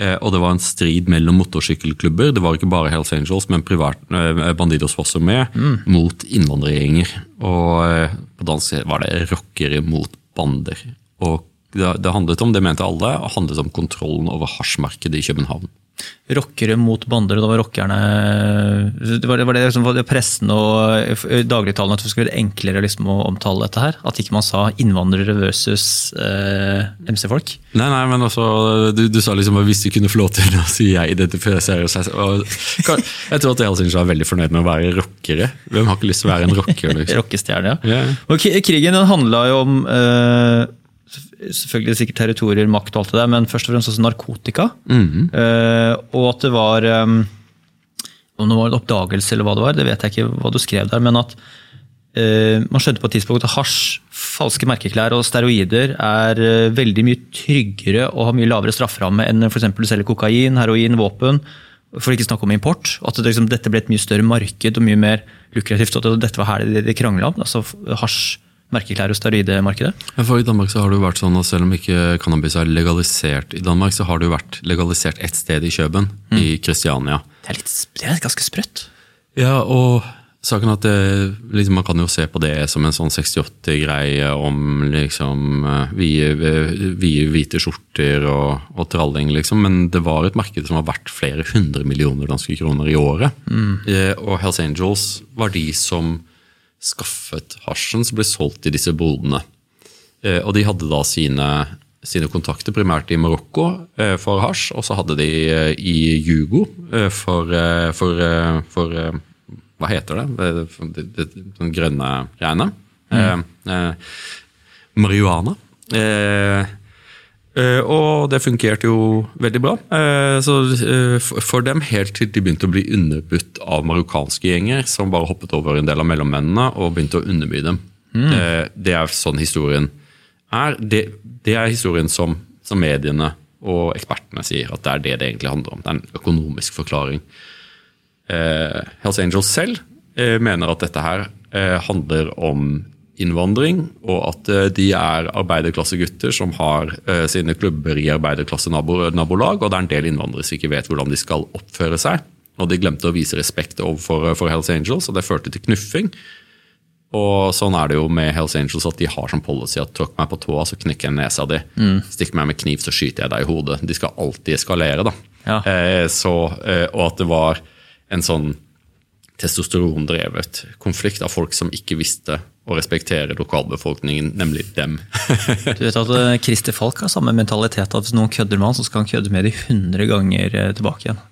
Eh, og det var en strid mellom motorsykkelklubber, det var ikke bare Hells Angels, men privat, eh, Bandidos var også med, mot innvandrergjenger. Og eh, på dansk var det rockere mot bander. Og det, det handlet om, det mente alle, handlet om kontrollen over hasjmarkedet i København. Rockere mot bander, og da var rockerne Det var det, var det var det pressen og dagligtalen at det skulle være enklere liksom, å omtale dette her? At ikke man sa innvandrere versus eh, MC-folk? Nei, nei, men altså, du, du sa liksom at hvis du kunne få lov til å si jeg identifiserer seg og, Jeg tror at Helsinki er veldig fornøyd med å være rockere. Hvem har ikke lyst til å være en rocker? Liksom? Rockestjerne, ja. Yeah. Og krigen den handla jo om eh, selvfølgelig sikkert territorier, makt og alt det der, men først og fremst også narkotika. Eh, og at det var um, Om det var en oppdagelse eller hva det var, det vet jeg ikke hva du skrev der, men at uh, man skjønte på et tidspunkt at hasj, falske merkeklær og steroider er uh, veldig mye tryggere og har mye lavere strafferamme enn f.eks. du selger kokain, heroin, våpen. For ikke å snakke om import. og At det, liksom, dette ble et mye større marked og mye mer lukrativt. og at Dette var her det, de krangla om. altså Hasj, merkeklær og steroidemarkedet. For I Danmark så har det jo vært sånn at selv om ikke cannabis er legalisert i Danmark, så har det jo vært legalisert ett sted i Kjøben, i Kristiania. Det er, litt, det er ganske sprøtt. Ja, og saken at det, liksom, Man kan jo se på det som en sånn 68-greie om liksom eh, vide, vide hvite skjorter og, og tralling, liksom. Men det var et marked som var verdt flere hundre millioner danske kroner i året. Mm. og Hells Angels var de som skaffet hasjen som ble solgt i disse bodene. Eh, og de hadde da sine, sine kontakter primært i Marokko eh, for hasj, og så hadde de eh, i Jugo for, for, for Hva heter det? Det grønne greiene. Mm. eh, marihuana. Eh, og det fungerte jo veldig bra. Eh, så eh, for- dem helt til de begynte å bli underbudt av marokkanske gjenger, som bare hoppet over en del av mellommennene og begynte å underby dem. Eh, Det er sånn historien er. Det, det er historien som, som mediene og ekspertene sier, at det er det det egentlig handler om. Det er en økonomisk forklaring. Eh, Hells Angels selv eh, mener at dette her eh, handler om innvandring, og at eh, de er arbeiderklassegutter som har eh, sine klubber i arbeiderklasse-nabolag, og det er en del innvandrere som ikke vet hvordan de skal oppføre seg. Og de glemte å vise respekt overfor for Hells Angels, og det førte til knuffing. Og sånn er det jo med Hells Angels at de har som policy at tråkk meg på tåa, så knekker jeg nesa di. Stikk meg med kniv, så skyter jeg deg i hodet. De skal alltid eskalere, da. Ja. Eh, så, eh, og at det var en sånn testosterondrevet konflikt av folk som ikke visste å respektere lokalbefolkningen, nemlig dem. Du vet at eh, Christer Falk har samme mentalitet. at Hvis noen kødder med han, så skal han kødde med de 100 ganger eh, tilbake igjen.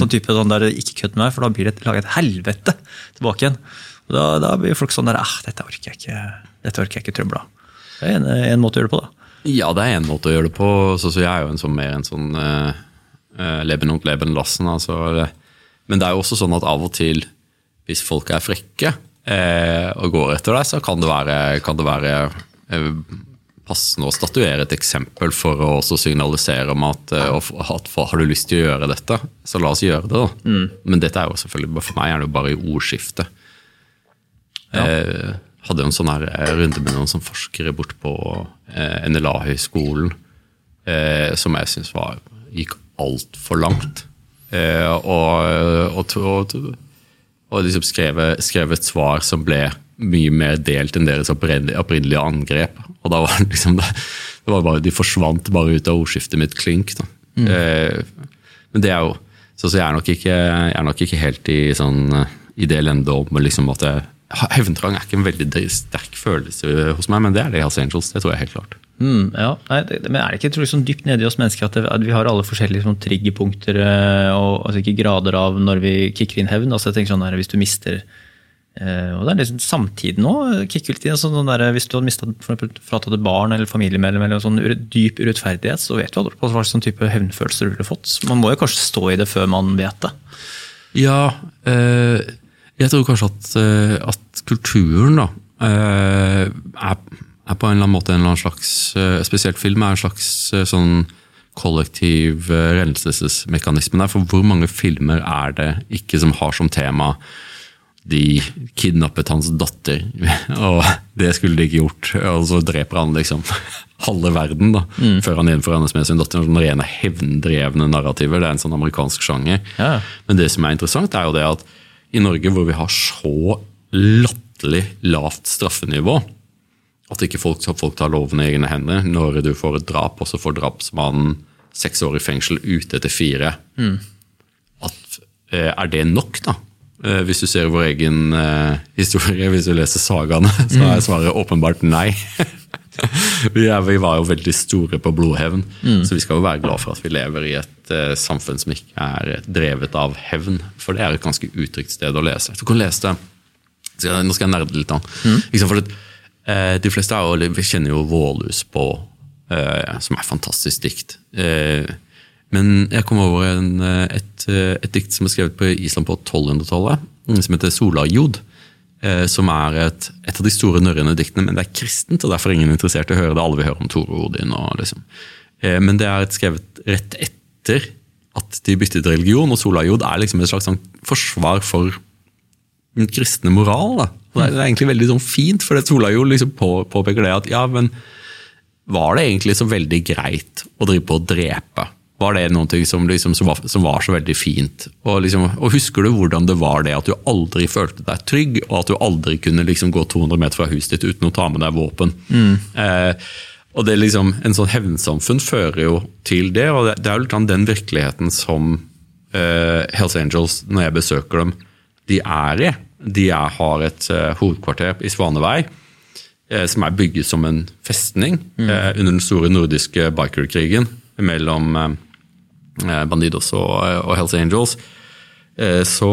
Sånn type sånn der, ikke kødd med meg, for da blir det laget et helvete tilbake igjen. Og da, da blir folk sånn der ah, dette orker jeg ikke dette orker jeg ikke trøble av. Det er en, en måte å gjøre det på, da. Ja, det er en måte å gjøre det på. Så, så jeg er jo en sånn, mer en sånn uh, leben und leben lassen. Altså. Men det er jo også sånn at av og til, hvis folk er frekke eh, og går etter deg, så kan det være, kan det være eh, passende å statuere et eksempel for å også signalisere om at, eh, at har du lyst til å gjøre dette, så la oss gjøre det. da. Men dette er jo selvfølgelig, for meg er det jo bare i ordskiftet. Eh, hadde en sånn her eh, runde med noen sånn forskere bort på eh, NLA-høgskolen, eh, som jeg syns gikk altfor langt. Eh, og, og, og, og liksom skrev, skrevet svar som ble mye mer delt enn deres opprinnelige, angrep. Og da var liksom det, var bare, De forsvant bare ut av ordskiftet mitt klink. Da. Eh, men det er jo så, så jeg, er nok ikke, jeg er nok ikke helt i, sånn, i det elendet om liksom at jeg, Hevntrang er ikke en veldig sterk følelse hos meg, men det er det i Hells Angels. Det tror jeg helt klart. Mm, ja, Nei, det, men er det ikke sånn dypt nede i oss mennesker at, det, at vi har alle forskjellige sånn, triggerpunkter eh, og altså, ikke grader av når vi kicker inn hevn? Altså, jeg tenker sånn der, Hvis du mister eh, og det er liksom Samtiden litt inn. Altså, sånn der, hvis du hadde mistet fratatt et barn eller familiemedlem eller sånn dyp urettferdighet, så vet du hva slags sånn type hevnfølelser du ville fått. Man må jo kanskje stå i det før man vet det. Ja, eh, jeg tror kanskje at, eh, at kulturen da, eh, er, er på en eller annen måte en eller annen slags eh, Spesielt film er en slags eh, sånn kollektiv eh, renselsesmekanisme der. For hvor mange filmer er det ikke som har som tema de kidnappet hans datter, og det skulle de ikke gjort, og så dreper han liksom halve verden, da, før han gjenforenes med sin datter. Sånne rene hevndrevne narrativer. Det er en sånn amerikansk sjanger. Ja. Men det som er interessant, er jo det at i Norge, hvor vi har så latterlig lavt straffenivå, at ikke folk, folk tar loven i egne hender når du får et drap, og så får drapsmannen seks år i fengsel ute etter fire. At, eh, er det nok, da? Eh, Hvis du ser vår egen eh, historie, hvis du leser sagaene, så er svaret åpenbart nei. vi, er, vi var jo veldig store på blodhevn, så vi skal jo være glad for at vi lever i et uh, samfunn som ikke er drevet av hevn. For det er et ganske utrygt sted å lese. Du kan lese det Nå skal jeg nerde litt. da. Mm. for eh, de fleste er jo, vi kjenner jo Vårlus på, eh, som er fantastisk dikt. Eh, men jeg kom over en, eh, et, eh, et dikt som er skrevet på Island på 1200-tallet, mm, som heter Solajod. Eh, som er et, et av de store norrøne diktene, men det er kristent, og derfor er ingen interessert i å høre det. Alle vil høre om Tore Odin. Og liksom. eh, men det er et skrevet rett etter at de byttet religion, og Solajod er liksom et slags sånn forsvar for den kristne moral. Da. Og Det er, egentlig veldig sånn fint, for det liksom på, påpeker det at ja, men var det egentlig så veldig greit å drive på å drepe? Var det noe som, liksom, som, var, som var så veldig fint? Og, liksom, og husker du hvordan det var det at du aldri følte deg trygg, og at du aldri kunne liksom, gå 200 meter fra huset ditt uten å ta med deg våpen? Eh, og det er liksom, En sånn hevnsamfunn fører jo til det, og det, er jo den virkeligheten som eh, Hells Angels, når jeg besøker dem, de er i. De jeg har et eh, hovedkvarter i Svanevei eh, som er bygget som en festning eh, under den store nordiske bikerkrigen mellom Bandidos og, og Hells Angels. Så,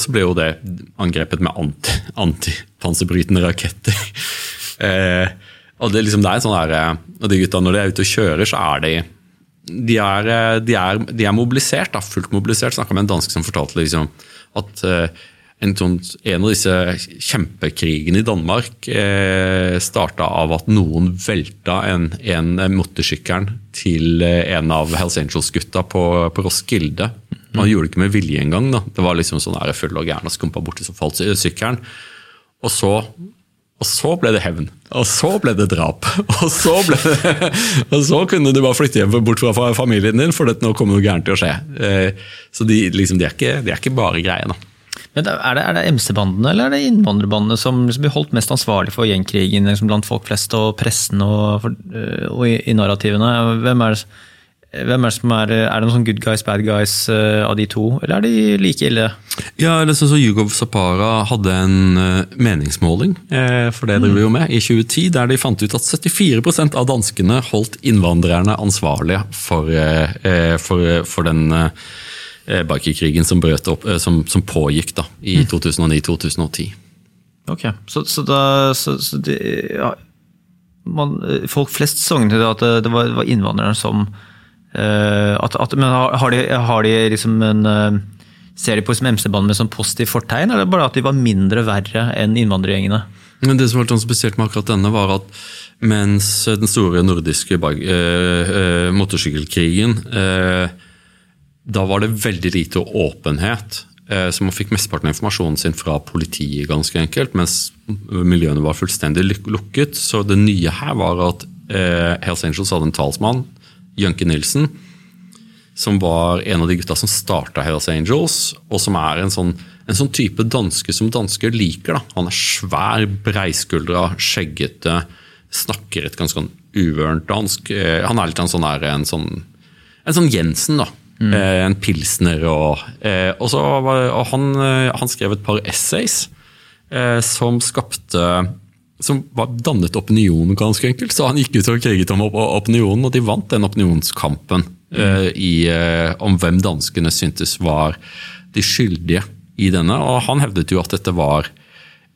så ble jo det angrepet med anti- antipanserbrytende raketter. eh, og det, liksom, det er sånn der, og de gutta, Når de er ute og kjører, så er de de er, de er, de er mobilisert, da, fullt mobilisert. Snakka med en dansk som fortalte liksom, at eh, en, sånn, en av disse kjempekrigene i Danmark eh, starta av at noen velta en, en motorsykkelen til eh, en av Hells Angels-gutta på, på Roskilde. Man gjorde det ikke med vilje engang. Da. Det var liksom sånn full og gæren og skumpa borti, som falt sykkelen. Og så og så ble det hevn. Og så ble det drap. Og så, ble det, og så kunne du bare flytte hjem bort fra familien din, for nå kommer noe gærent til å skje. Eh, Så de, liksom, de, er, ikke, de er ikke bare greie. da. Men er det, det MC-bandene eller er det innvandrerbandene som liksom blir holdt mest ansvarlig for gjengkrigen liksom blant folk flest og pressen og, øh, og i, i narrativene? Hvem er, hvem er det som er Er det noen sånn good guys, bad guys uh, av de to, eller er de like ille? Ja, det er sånn Yugov Jugov Zapara hadde en uh, meningsmåling, uh, for det driver vi jo med, i 2010, der de fant ut at 74% av danskene holdt innvandrerne ansvarlige for, eh, eh, for, for den eh, bikerkrigen som, eh, som, som pågikk da, i 2009-2010. Ok, så, så da så, så det, ja, man, Folk flest sognet til at det, var, var innvandrerne som øh, at, at, Men har, de, har de liksom en øh, Ser de på MC-banen med sånn positivt fortegn, eller bare at de var mindre verre enn innvandrergjengene? Men det som var sånn spesielt med akkurat denne, var at mens den store nordiske eh, eh, motorsykkelkrigen eh, Da var det veldig lite åpenhet. Eh, så man fikk mesteparten av informasjonen sin fra politiet, ganske enkelt, mens miljøene var fullstendig lukket. Så det nye her var at eh, Hells Angels hadde en talsmann, Jønke Nilsen, som var en av de gutta som starta Hells Angels, og som er en sånn, en sånn type danske som dansker liker. Da. Han er svær, breiskuldra, skjeggete, snakker et ganske sånn uvørent dansk. Eh, Han er litt en sånn, en sånn, en sånn Jensen, da. Eh, En pilsner og, eh, og, så var, og han, eh, han skrev et par essays eh, som skapte som var dannet opinionen, ganske enkelt. Så han gikk ut og kriget om opinionen, og de vant den opinionskampen eh, i, om hvem danskene syntes var de skyldige i denne. Og han hevdet jo at dette var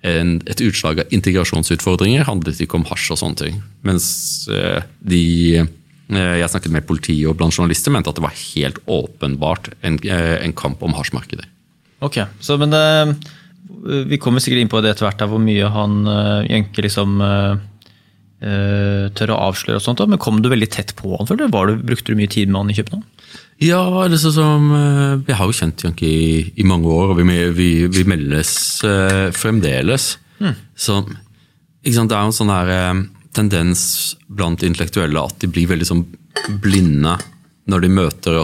en, et utslag av integrasjonsutfordringer, handlet ikke om hasj og sånne ting. Mens de jeg snakket med politiet og blant journalister mente at det var helt åpenbart en, eh, en kamp om hasjmarkedet. Ok, så, men det, vi kommer sikkert inn på det etter hvert, hvor mye han Jønke liksom tør å avsløre og sånt. Men kom du veldig tett på han? føler du? Var du, brukte du mye tid med han i København? Ja, det er sånn som Jeg Vi har jo kjent Janki i, i mange år, og vi, vi, vi meldes fremdeles. fremdeles. Så ikke sant, det er jo en sånn eh, tendens blant intellektuelle at de blir veldig sånn blinde når de møter,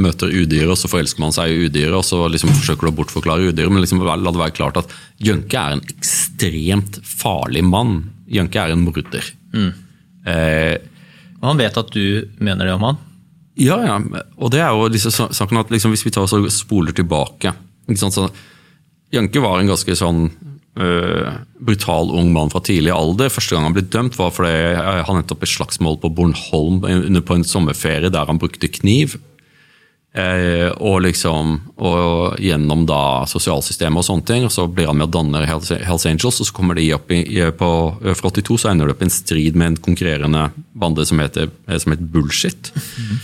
møter udyret, og så forelsker man seg i udyret, og så liksom forsøker du å bortforklare udyret. Men liksom, la det være klart at Jønke er en ekstremt farlig mann. Jønke er en morder. Mm. Eh, han vet at du mener det om han? Ja, ja. Og det er jo disse sakene at liksom, hvis vi tar og spoler tilbake Jønke var en ganske sånn uh, brutal ung mann fra tidlig alder. Første gang han ble dømt, var fordi han endte opp i slagsmål på Bornholm på en sommerferie der han brukte kniv. Uh, og liksom, og gjennom da sosialsystemet og sånne ting. og Så blir han med å danne Hells, Angels, og så kommer de opp i, på, Fra 82 så ender det opp i en strid med en konkurrerende bande som heter, som heter Bullshit. Mm.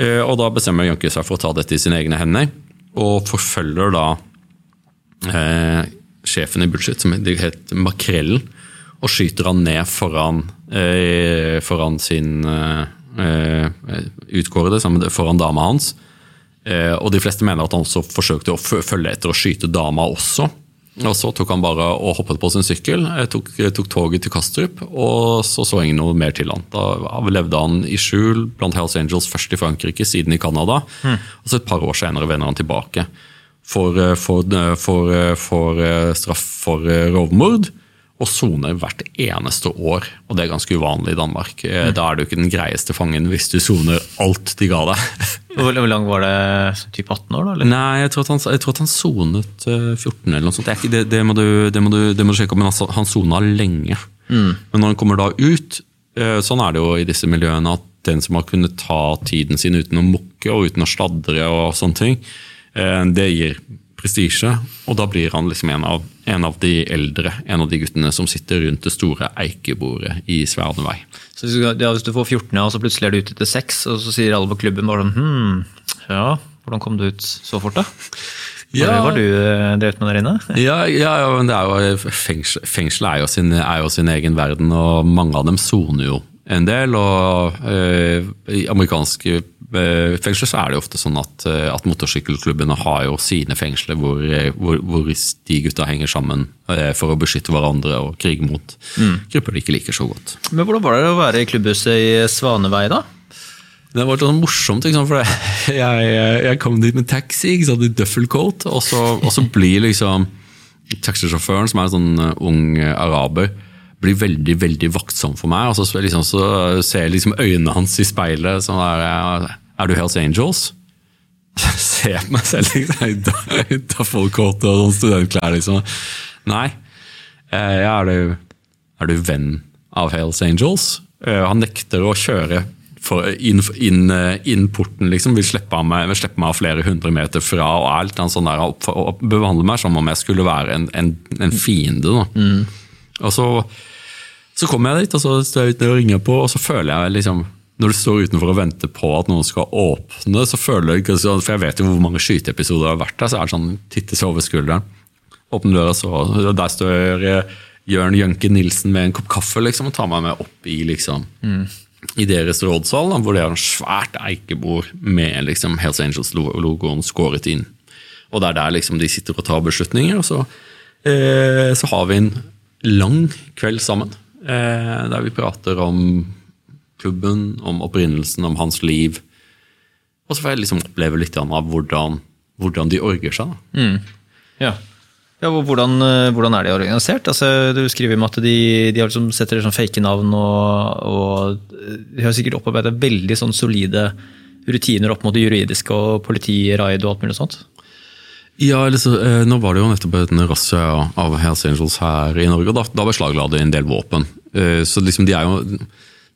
Uh, og da bestemmer Jønke seg for å ta dette i sine egne hender, og forfølger da eh, sjefen i Bullshit, som het Makrellen, og skyter han ned foran, eh, foran sin eh, eh utkårede, foran dama hans. Eh, og de fleste mener at han også forsøkte å følge etter og skyte dama også. Og så tok han bare og hoppet på sin sykkel, eh, tok, tok toget til Kastrup, og så så ingen noe mer til han. Da levde han i skjul blant Hells Angels, først i Frankrike, siden i Canada. Mm. Og så et par år senere vender han tilbake for, eh, for, eh, for, eh, for straff for rovmord og soner hvert eneste år. Og det er ganske uvanlig i Danmark. Mm. Da er du ikke den greieste fangen hvis du soner alt de ga deg. Hvor lang var det? Typ 18 år? da? Eller? Nei, jeg tror, at han, jeg tror at han sonet 14 eller noe sånt. Det, det, det, må, du, det må, du, det må du sjekke opp, men altså, han sona lenge. Mm. Men når han kommer da ut, sånn er det jo i disse miljøene, at den som har kunnet ta tiden sin uten å mukke og uten å sladre og sånne ting, det gir prestisje, og da blir han liksom en av, en av, de eldre, en av de guttene som sitter rundt det store eikebordet i Sverdevei. Så ja, Hvis du får 14, ja, og så plutselig er du ute til 6, og så sier alle på klubben bare sånn hm, ja, hvordan kom du ut så fort, da? Ja. Hva var du eh, drevet med der inne? Ja, ja, men det er jo, fengsel, Fengselet er, jo sin, er, jo sin, egen verden, og mange av dem soner jo en del. Og øh, amerikanske fengsler så er det jo ofte sånn at, øh, at motorsykkelklubbene har jo sine fengsler hvor, hvor, hvor de gutta henger sammen for å beskytte hverandre og krige mot mm. grupper de ikke liker så godt. Men Hvordan var det å være i klubbhuset i Svanevei, da? Det var sånn morsomt, for jeg, jeg, kom dit med taxi ikke sant, i duffelcoat, og så, og så blir liksom taxisjåføren, som er en sånn ung araber, blir veldig veldig vaktsom for meg. og Så, liksom, så ser jeg liksom øynene hans i speilet. sånn der, Er du Hells Angels? Se på meg selv liksom, Ta duffelcoat og sånn studentklær. liksom. Nei. Eh, ja, er, du, er du venn av Hells Angels? Eh, han nekter å kjøre inn, inn, inn, porten, liksom. Vil slippe meg, vil slippe meg flere hundre meter fra og alt, sånn der, opp, opp, behandler meg som om jeg skulle være en, en, en fiende. Mm. Og så så kommer jeg dit, og så står jeg ute og ringer på, og så føler jeg liksom når du står utenfor og venter på at noen skal åpne, så føler jeg For jeg vet jo hvor mange skyteepisoder det har vært der, så er det sånn tittes over skulderen. Åpne døra, så Der står Jørn Jønke Nilsen med en kopp kaffe liksom, og tar meg med opp i liksom mm. i deres rådsal, hvor det er en svært eikebord med liksom Hells Angels-logoen skåret inn. Og det er der liksom de sitter og tar beslutninger. og så, eh, så har vi en lang kveld sammen. Eh, der vi prater om klubben, om opprinnelsen, om hans liv. Og så får jeg liksom oppleve litt av hvordan, hvordan de orger seg. Mm. Ja. ja hvordan, eh, hvordan, er de organisert? Altså, du skriver om at de, de liksom setter sånn fake navn, og, og, de har sikkert opparbeidet veldig sånn solide rutiner opp mot det juridiske og politi, raid og alt mulig sånt. Ja, liksom, Nå var det jo nettopp en razzia av Hells Angels her i Norge, og da, da beslagla de en del våpen. Eh, så liksom de er jo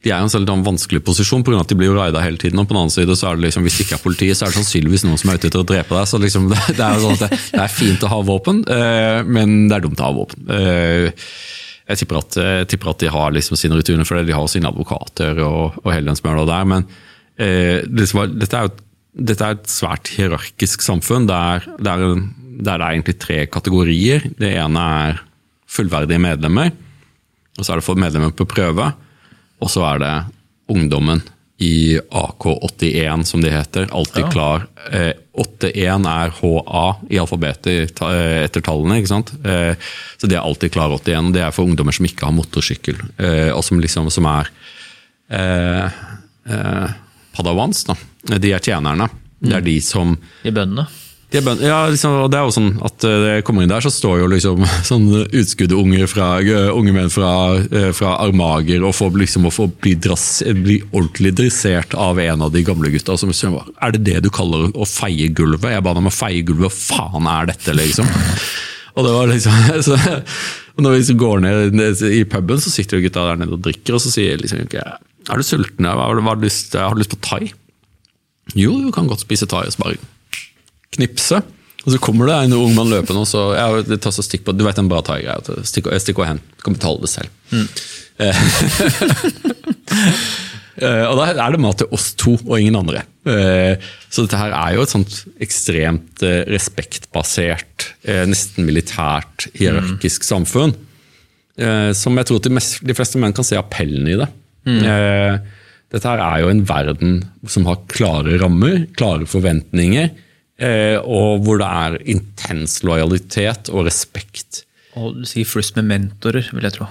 de er i en sånn vanskelig posisjon pga. at de blir jo raida hele tiden. og på den annen side så er det liksom, Hvis det ikke er politiet, så er det sannsynligvis noen som er ute etter å drepe deg. så liksom det, det, er jo sånn at det, det, er fint å ha våpen, eh, men det er dumt å ha våpen. Eh, jeg tipper at, jeg tipper at de har liksom sine rutiner for det, de har sine advokater og, og hele den smøla der. Men eh, dette er jo dette er et svært hierarkisk samfunn der, der, der, det er egentlig tre kategorier. Det ene er fullverdige medlemmer. og Så er det for medlemmer på prøve. Og så er det ungdommen i AK81, som de heter. Alltid Ja. klar. Eh, 81 er HA i alfabetet eh, etter tallene. ikke sant? Eh, så det er alltid klar 81. og Det er for ungdommer som ikke har motorsykkel, eh, og som liksom som er eh, eh, padawans. da. De er tjenerne. Det er de som I bøndene. De er ja, liksom, og det er jo sånn at eh, det kommer inn der, så står jo liksom sånn utskuddunger fra unge menn fra, eh, fra Armager og får liksom å få bli, drass, bli ordentlig dressert av en av de gamle gutta. Som sier er det det du kaller å feie gulvet? Jeg ba dem å feie gulvet, hva faen er dette, liksom? Og det var liksom, så, Når vi liksom går ned i puben, så sitter jo gutta der nede og drikker, og så sier liksom Er du sulten? Har du lyst, har du lyst på thai? Jo, du kan godt spise thai. Og bare knipse. Og så kommer det en ung mann løpende og så ja, det tar så stikk på, Du vet en bra thai-greie. at Stikk, og hen. Du kan betale det selv. Mm. og Da er det mat til oss to og ingen andre. Eh, Så dette her er jo et sånt ekstremt eh, respektbasert, eh, nesten militært, hierarkisk samfunn. eh, Som jeg tror de, fleste menn kan se appellen i det. Mm. Dette her er jo en verden som har klare rammer, klare forventninger, eh, og hvor det er intens lojalitet og respekt. Og du sier flust med mentorer, vil jeg tro.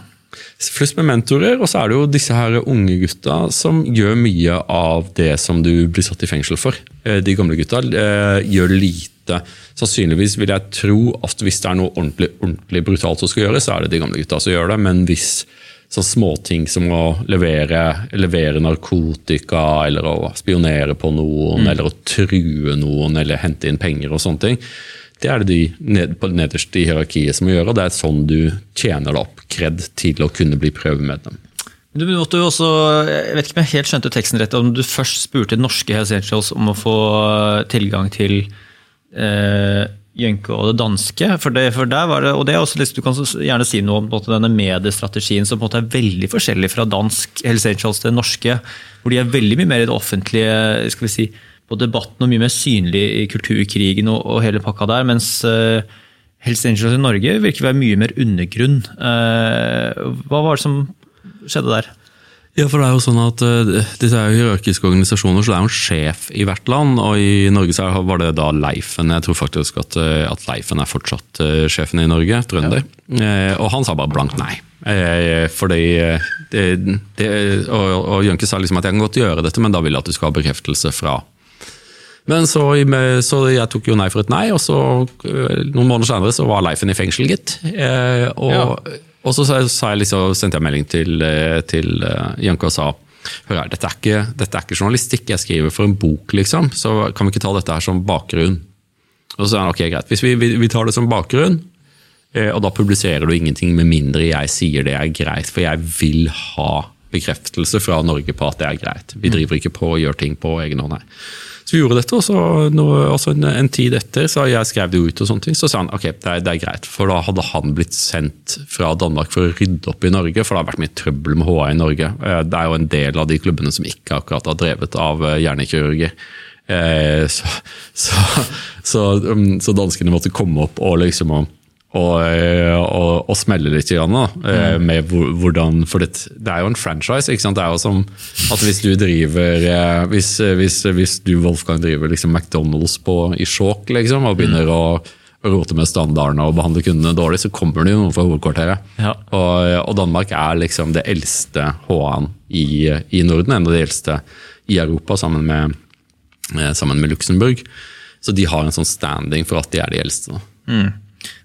Flust med mentorer, og så er det jo disse her unge gutta som gjør mye av det som du blir satt i fengsel for. Eh, De gamle gutta eh, gjør lite. Sannsynligvis vil jeg tro at hvis det er noe ordentlig, ordentlig brutalt som skal gjøres, så er det de gamle gutta som gjør det. Men hvis sånn småting som å levere, levere narkotika, eller å spionere på noen, eller å true noen, eller hente inn penger og sånne ting, det er det de ned, på nederst i hierarkiet som må gjøre, og det er sånn du tjener deg opp kred til å kunne bli prøvemedlem. Du måtte jo også, jeg vet ikke om jeg helt skjønte teksten rett, om du først spurte norske Hells Angels om å få tilgang til eh, Jønke og det danske. For det, for der var det, og det er også liksom, Du kan gjerne si noe om denne mediestrategien som på en måte er veldig forskjellig fra dansk Hells Angels til norske. Hvor de er veldig mye mer i det offentlige skal vi si, på debatten og mye mer synlig i kulturkrigen og, og hele pakka der. Mens uh, Hells Angels i Norge virker å være mye mer undergrunn. Uh, hva var det som skjedde der? Ja, for det er jo sånn at uh, Disse er jo hierarkiske organisasjoner, så det er jo en sjef i hvert land. Og i Norge så var det da Leifen. Jeg tror faktisk at, uh, at Leifen er fortsatt uh, sjefen i Norge, trønder. Eh, og han sa bare blankt nei. Eh, fordi eh, det, det, Og, og Jønke sa liksom at jeg kan godt gjøre dette, men da vil jeg at du skal ha bekreftelse fra men så, så jeg tok jo nei for et nei, og så noen måneder senere så var Leifen i fengsel, gitt. Eh, og, og så jeg liksom, sendte jeg melding til, eh, til eh, Janke og sa Hør her, dette er, ikke, dette er ikke journalistikk, jeg skriver for en bok, liksom. Så kan vi ikke ta dette her som bakgrunn? Og så sa han ok, greit, hvis vi, vi, vi tar det som bakgrunn, eh, og da publiserer du ingenting med mindre jeg sier det er greit, for jeg vil ha bekreftelse fra Norge på at det er greit. Vi driver ikke på og gjør ting på egen hånd her. Så vi gjorde dette, og så noe, altså en, en tid etter så jeg skrev det ut, og sånne ting, så sa han ok, det er, det er greit. For da hadde han blitt sendt fra Danmark for å rydde opp i Norge, for det har vært mye trøbbel med HA i Norge. Eh, Det er jo en del av de klubbene som ikke akkurat har drevet av eh, hjernekirurger. Eh, Så, så, så, um, så danskene måtte komme opp og liksom og, og, eh, og, og smelle litt grann, da, mm. med hvordan For det, det er jo en franchise. ikke sant? Det er jo som at hvis du driver eh, Hvis, hvis, hvis du, Wolfgang, driver liksom McDonald's på, i Skjåk liksom, og begynner å å rote med standardene og behandle kundene dårlig, så kommer det jo noen fra hovedkvarteret. Ja. Og, og Danmark er liksom det eldste HA-en i, i Norden, en av de eldste i Europa, sammen med, eh, sammen med Luxembourg. Så de har en sånn standing for at de er de eldste. da.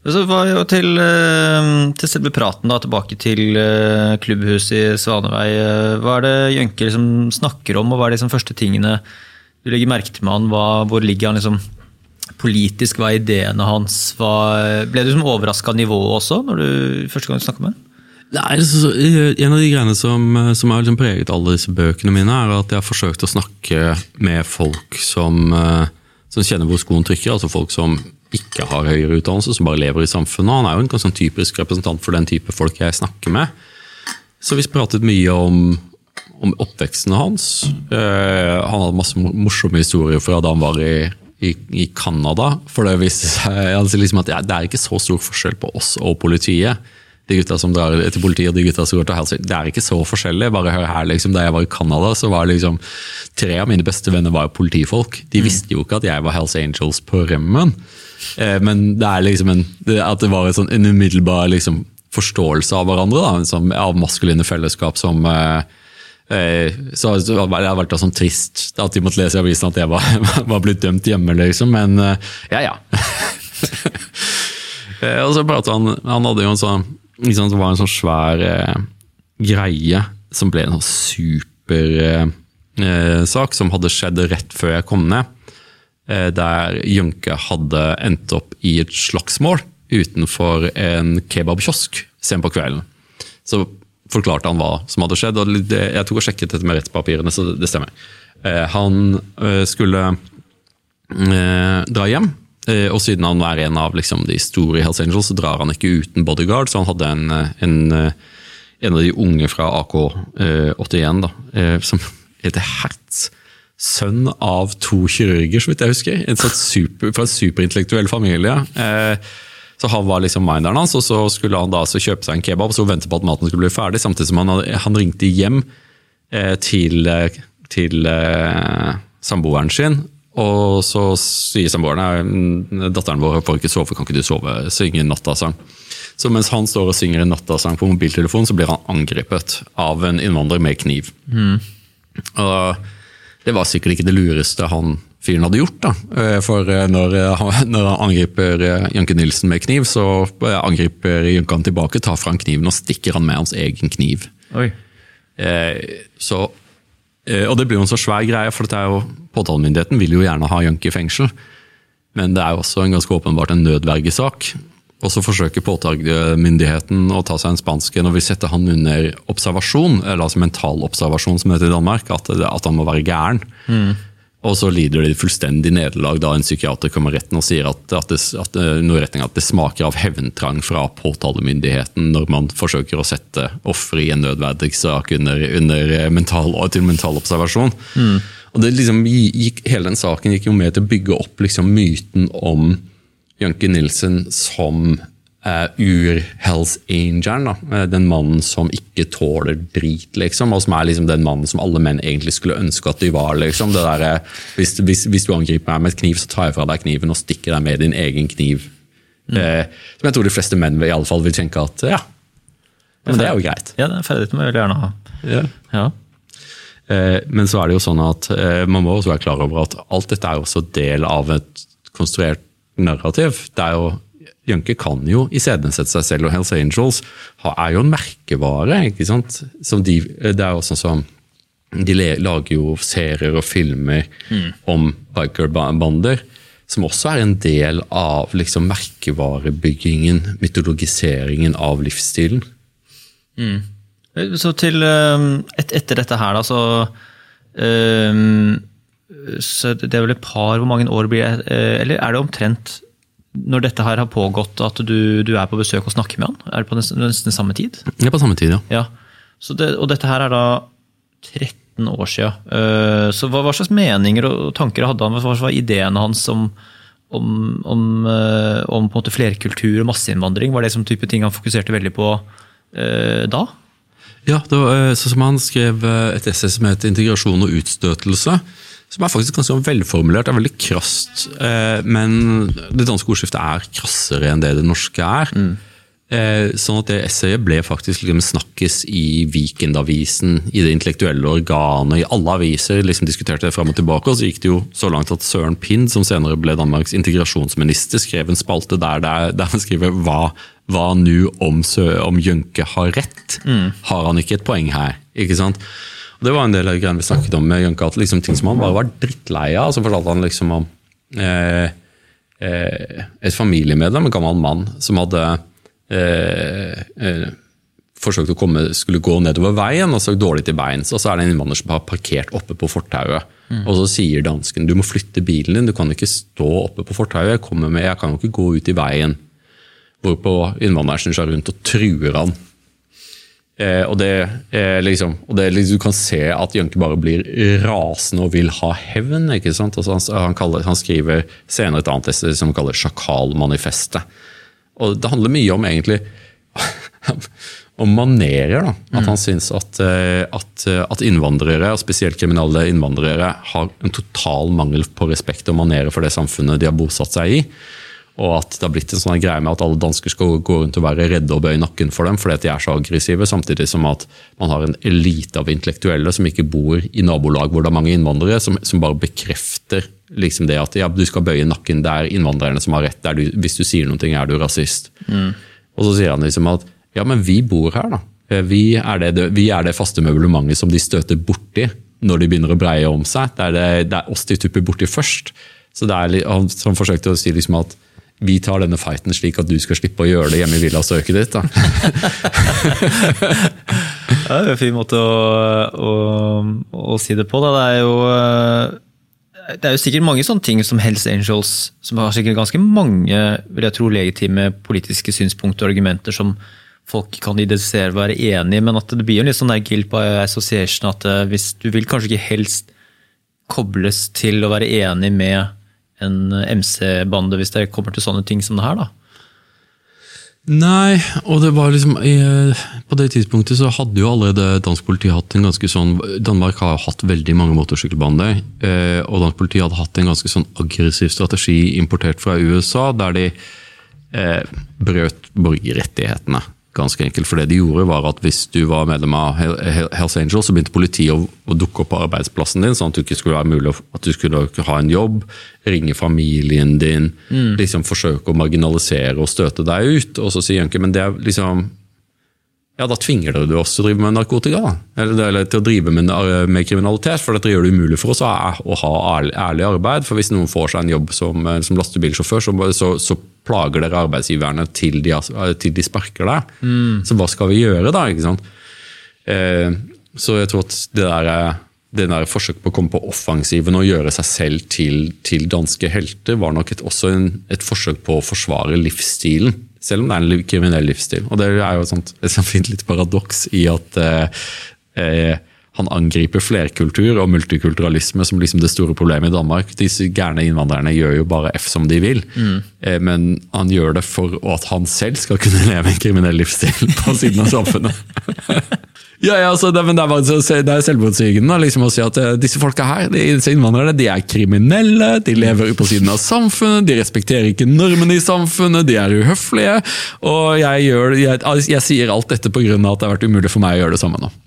Så var jo til, eh, til selve praten, da, tilbake til eh, klubbhuset i Svanevei. eh, Hva er det Jønke liksom snakker om, og hva er de liksom første tingene du legger merke til med han? Hvor ligger han liksom politisk? Hva er ideene hans? Hva, ble du liksom overraska av nivået også, når du første gang du snakka med han? Nei, En av de greiene som, som har liksom preget alle disse bøkene mine, er at jeg har forsøkt å snakke med folk som, som kjenner hvor skoen trykker. Altså folk som ikke har høyere utdannelse, som bare lever i samfunnet. Han er jo en ganske sånn typisk representant for den type folk jeg snakker med. Så vi pratet mye om, om oppveksten hans. Eh, han hadde masse mor- morsomme historier fra da han var i i, Canada. For altså liksom at det er ikke så stor forskjell på oss og politiet. De gutta som drar til politiet og de gutta som går til Hells Det er ikke så forskjellig. bare hør her, liksom, Da jeg var i Canada, så var liksom tre av mine beste venner var politifolk. De visste jo ikke at jeg var Hells Angels på rømmen. Eh, men det er liksom en, at det var en, sånn, en umiddelbar liksom, forståelse av hverandre, da, som, av maskuline fellesskap som eh, eh, så, Det har vært sånn trist at de måtte lese i avisen at jeg var, var blitt dømt hjemme, liksom. Men ja, ja. Og så pratet han Han hadde jo en sånn liksom, Det var en sånn svær eh, greie som ble en sånn supersak eh, sak som hadde skjedd rett før jeg kom ned. Eh, der Junke hadde endt opp i et slagsmål utenfor en kebabkiosk sent på kvelden. Så forklarte han hva som hadde skjedd. og det, Jeg tok og sjekket dette med rettspapirene, så det stemmer. Eh, han eh, skulle eh, dra hjem, eh, og siden han er en av liksom, de store i Hells Angels, så drar han ikke uten bodyguard, så han hadde en, eh, en, eh, en av de unge fra AK81, da, eh, som heter Hertz. Sønn av to kirurger, så vidt jeg husker. En sånn super, fra en superintellektuell familie. Eh, så han var liksom minderen hans, og så skulle han da altså kjøpe seg en kebab og vente på at maten skulle bli ferdig, samtidig som han, han ringte hjem eh, til, eh, til eh, samboeren sin. Og så sier samboeren datteren vår får ikke sove, kan ikke du sove, synge en nattasang. Så mens han står og synger en nattasang på mobiltelefonen, så blir han angrepet av en innvandrer med kniv. Og det var sikkert ikke det lureste han fyren hadde gjort. da. Eh, For eh, når han, når han angriper eh, Janke Nilsen med kniv, så angriper Janke han tilbake, tar fra han kniven og stikker han med hans egen kniv. Oi. Eh, så, eh, og det blir jo en så svær greie, for det er jo, påtalemyndigheten vil jo gjerne ha Janke i fengsel. Men det er jo også en ganske åpenbart en nødvergesak. Og så forsøker påtalemyndigheten å ta seg en spansk en og vil sette han under observasjon, eller altså mental observasjon som det heter i Danmark, at, at han må være gæren. Og så lider de fullstendig nederlag da en psykiater kommer retten og sier at, at, det, at, retning at det smaker av hevntrang fra påtalemyndigheten når man forsøker å sette offeret i en nødverdighetssak under, under mental, til mental observasjon. Det liksom gikk, Hele den saken gikk jo med til å bygge opp liksom myten om Janke Nilsen som uh, ur-Hells Angel. Da. Eh, Den mannen som ikke tåler drit, liksom. Og som er liksom den mannen som alle menn egentlig skulle ønske at de var. liksom. Det der, eh, hvis, hvis, hvis, du angriper meg med et kniv, så tar jeg fra deg kniven og stikker deg med din egen kniv. Eh, som jeg tror de fleste menn i alle fall vil tenke at ja, men det er jo greit. Ja, den ferdigheten må jeg gjerne ha. Ja. Ja. Eh, Men så er det jo sånn at eh, man må også være klar over at alt dette er jo også del av et konstruert narrativ. Det er jo Junke kan jo iscenesette seg selv, og Hells Angels er jo en merkevare. ikke sant? Som de, det er jo sånn som De lager jo serier og filmer om bikerbander, som også er en del av liksom merkevarebyggingen, mytologiseringen av livsstilen. Så til eh, et, Etter dette her, da, så um, så Det er vel et par Hvor mange år blir det? eh, Eller er det omtrent når dette her har pågått, at du, du er på besøk og snakker med han? Er det på nesten, nesten samme tid? Ja, på samme tid, ja. Ja. Så det, og dette her er da 13 år siden. Eh, Så hva, hva slags meninger og tanker hadde han? Hva var ideene hans om, om, om, eh, om flerkultur og masseinnvandring? Var det som type ting han fokuserte veldig på eh, da? Ja, det var, sånn som Han skrev et essay som heter 'Integrasjon og utstøtelse'. Som er faktisk ganske velformulert. Det er veldig krast. eh, Men det danske ordskiftet er krassere enn det det norske er. Eh, Sånn at det essayet ble faktisk liksom snakkes i Vikendavisen, i det intellektuelle organet, i alle aviser. liksom Diskuterte det fram og tilbake. Og så gikk det jo så langt at Søren Pind, som senere ble Danmarks integrasjonsminister, skrev en spalte der, der, der han skriver hva, hva nå om, om Jønke har rett? Har han ikke et poeng her? Ikke sant? Det var en del av greiene vi snakket om med Jønke, at liksom ting som han bare var drittlei av. Så fortalte han liksom om eh, eh, et familiemedlem, en gammel mann, som hadde eh, eh, forsøkt å komme, skulle gå nedover veien og så dårlig til beins. Og så er det en innvandrer som har parkert oppe på fortauet. Og så sier dansken du må flytte bilen din, du kan ikke stå oppe på fortauet. Jeg kommer med, jeg kan jo ikke gå ut i veien. Hvorpå innvandreren snur seg rundt og truer han. Eh, og det, eh, liksom, og det liksom, Du kan se at Jønke bare blir rasende og vil ha hevn. ikke sant? Altså, han, han, kaller, han skriver senere et annet essay som han kaller 'Sjakalmanifestet'. Og Det handler mye om egentlig om manerer. da, At han syns at, eh, at, at, innvandrere, og spesielt kriminelle innvandrere, har en total mangel på respekt og manerer for det samfunnet de har bosatt seg i. Og at det har blitt en sånn greie med at alle dansker skal gå rundt og være redde og bøye nakken for dem fordi at de er så aggressive, samtidig som at man har en elite av intellektuelle som ikke bor i nabolag hvor det er mange innvandrere, som, som bare bekrefter liksom det at ja, du skal bøye nakken, det er innvandrerne som har rett. Du, hvis du sier noe, er du rasist. Mm. Og så sier han liksom at ja, men vi bor her, da. Eh, vi er det, vi er det faste møblementet som de støter borti når de begynner å breie om seg. Det er, det, det er oss de tupper borti først. Så det er, han, han forsøkte å si liksom at vi tar denne fighten slik at du skal slippe å gjøre det hjemme i villasøket ditt. Da. det er en fin måte å, å, å, si det på. Da. Det er jo det er jo sikkert mange sånne ting som Hells Angels, som har sikkert ganske mange vil jeg tro, legitime politiske synspunkter og argumenter som folk kan identifisere og være enig i, men at det blir jo litt sånn der guilt by association at eh, hvis du vil kanskje ikke helst kobles til å være enig med en MC-bande hvis det kommer til sånne ting som det her, da. Nei, og det var liksom På det tidspunktet så hadde jo allerede dansk politi hatt en ganske sånn Danmark har hatt veldig mange motorsykkelbaner. Eh, og dansk politi hadde hatt en ganske sånn aggressiv strategi importert fra USA, der de eh, brøt borgerrettighetene ganske enkelt. For det de gjorde var at Hvis du var medlem av Hells Angels, så begynte politiet å, dukke opp på arbeidsplassen din, sånn at, du ikke skulle være mulig, at du skulle ha en jobb, ringe familien din, mm. liksom forsøke å marginalisere og støte deg ut. Og så sier Jønke men det er liksom ja, da tvinger du oss til å drive med narkotika. Eller, eller, til å drive med, med, kriminalitet, for dette gjør det umulig for oss å, å ha ærlig, ærlig, arbeid. For hvis noen får seg en jobb som, eh, som lastebilsjåfør, så, så, så, plager dere arbeidsgiverne til de, til de sparker deg. Mm. Så hva skal vi gjøre da? ikke sant? Eh, så jeg tror at det der, det der forsøket på å komme på offensiven og gjøre seg selv til, til danske helter, var nok et, også en, et forsøk på å forsvare livsstilen selv om det er en kriminell livsstil. Og det er jo et sånt, et sånt fint litt paradoks i at eh, eh, han angriper flerkultur og multikulturalisme som liksom det store problemet i Danmark. Disse gærne innvandrerne gjør jo bare F som de vil, mm. eh, men han gjør det for at han selv skal kunne leve en kriminell livsstil på siden av samfunnet. Ja, ja altså, det, men det er, det er selvmotsigende liksom, å si at uh, disse folka her, disse innvandrerne, de er kriminelle, de lever på siden av samfunnet, de respekterer ikke normene i samfunnet, de er uhøflige. Og jeg, gjør, jeg, jeg sier alt dette pga. at det har vært umulig for meg å gjøre det samme nå.